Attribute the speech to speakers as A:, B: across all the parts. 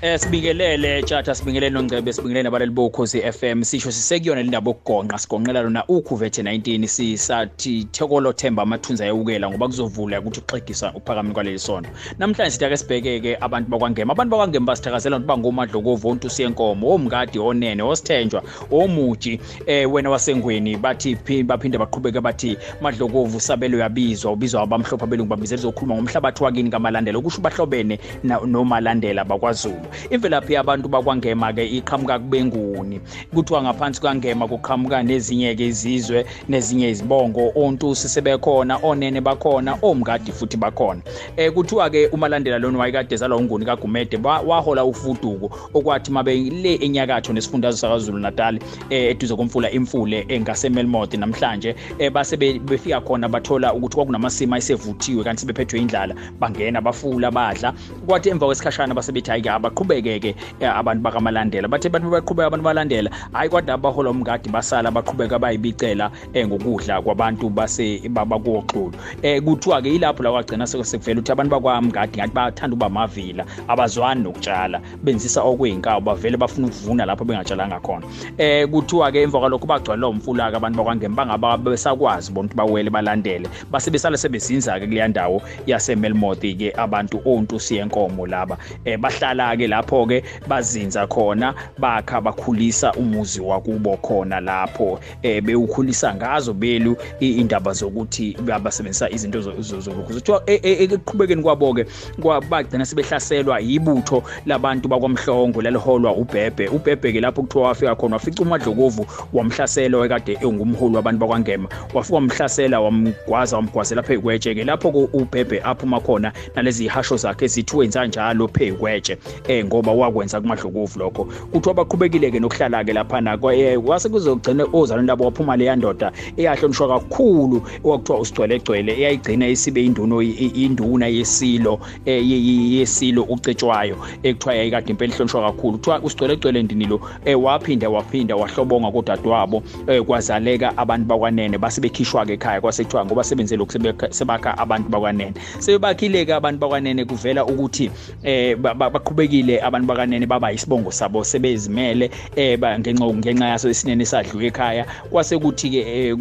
A: Eh sibingelele tjatha sibingelele noNgcebe sibingelele nabaleli bokhozi FM sisho sisekuyona indaba okugonqa sigonqela lona ukhuvethe 19 sisathi Thekolo Themba amathunza ayewukela ngoba kuzovula ukuthi uxegisa uphakameni kwaleli sonto namhlanje sithi ake sibhekeke abantu bakwangema. Abantu bakwangema basithakazela ukuthi bangomadlokovu ontu siyenkomo omngadi onene osithenjwa omuji eh wena wasengweni bathi baphinde baqhubeke bathi madlokovu sabelo uyabizwa ubizwa abamhlophe abelungu babizela zokhuluma ngomhlabathi wakini kamalandela. Ukusho bahlobene nomalandela bakwaZulu. Imvelaphi yabantu bakwangema ke iqhamuka kubenguni. Kuthiwa ngaphansi kwangema kuqhamuka nezinye ke izizwe nezinye izibongo ontusi sebekhona onene bakhona omngadi futhi bakhona. Eh kuthiwa ke umalandela lona wayekade zalwa unguni kaGumede wahola ufuduko okwathi mabe le enyakatho nesifundazwe saKwaZulu Natal eh eduze komfula imfule engasemelmoti namhlanje eh base befika khona bathola ukuthi kwakunamasima ayesevuthiwe kanti sebephethwe indlala. Bangena bafula badla. Kwathi emva kwesikhashana base bethi hayi ke abaqhubeke ke abantu bakamalandela. Bathe abantu baqhubeka abantu balandela hayi kodwa abahola umngadi basala baqhubeka bayibicela ngokudla kwabantu base babakoxulu eh kuthiwa ke ilapho la kwagcina sekuvela ukuthi abantu bakwamngadi ngathi bathanda uba mavila abazwani nokutshala benzisa okweyinkawu bavele bafuna ukuvuna lapho bengatshalanga khona. Eh kuthiwa ke emva kwalokho bagcwala umfula ke abantu bakwangema bangaba besakwazi bona ukuthi bawele balandele. Base besala sebezinza ke kuleya ndawo yasemelmouth ke abantu ontu siyenkomo laba. Eh bahlala ke lapho ke bazinza khona bakha bakhulisa umuzi wakubo khona lapho. Eh bewukhulisa ngazo belu indaba zokuthi abasebenzisa izinto zokuthi kuthiwa ekuqhubekeni kwabo ke kwabagcina sebehlaselwa yibutho labantu bakwamhlongo laliholwa ubhebhe. Ubhebhe ke lapho kuthiwa wafika khona wafica umadlokovu wamhlasela ekade engumholi wabantu bakwangema. Wafika wamhlasela wamgwaza wamgwazela phekwetshe ke lapho ubhebhe aphuma khona nalezi ihasho zakhe zithiwe njalo phekwetshe eh ngoba wakwenza kumadlokovu lokho. Kuthiwa baqhubekile ke nokuhlala ke lapha na kwase kuzogcina ozalwane labo waphuma leya ndoda eyahlonishwa kakhulu okuthiwa usigcwele gcwele eyayigcina isibe induno induna yesilo yesilo ucetshwayo ekuthiwa yayikade impela ihlonishwa kakhulu. Kuthiwa usigcwele gcwele ndinilo waphinda waphinda wahlobonga kodadewabo kwazaleka abantu bakwanene base bekhishwa ke ekhaya kwasekuthiwa ngoba sebenze lokhu sebakha abantu bakwanene. Sebebakhile ke abantu bakwanene kuvela ukuthi eh baqhubekile abantu bakanene baba isibongo sabo sebezimele eh ngenxa ngenxa yaso isinene sadluka ekhaya. Kwase kuthi ke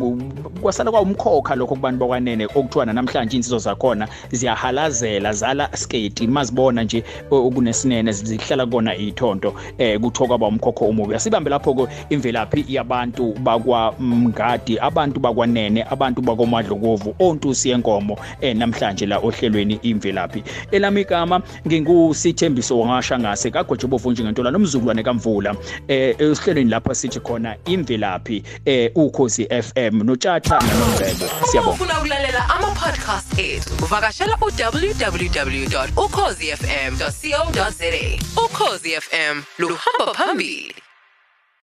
A: kwasala kwawumkhokha lokho kubantu bakwanene okuthiwa namhlanje insizwa zakhona ziyahalazela zala skate. Mazibona nje okunesinene zihlala kona ithonto eh kuthiwa kwaba umkhokho umubi asibambe lapho ke imvelaphi yabantu bakwamngadi abantu bakwanene abantu bakomadlokovu ontusi yenkomo eh namhlanje la ohlelweni imvelaphi. Elami igama ngingusithembiso wangashangase kagojobovu njengentola nomzukulwane kamvula. Eh esihlelweni lapha sithi khona imvelaphi eh ukhosi FM nothatha noNgcebo siyabonga.
B: Ufuna ukulalela ama podcast ethu uvakashela uwww.ukhozifm.co.za ukhozi FM luhamba phambili.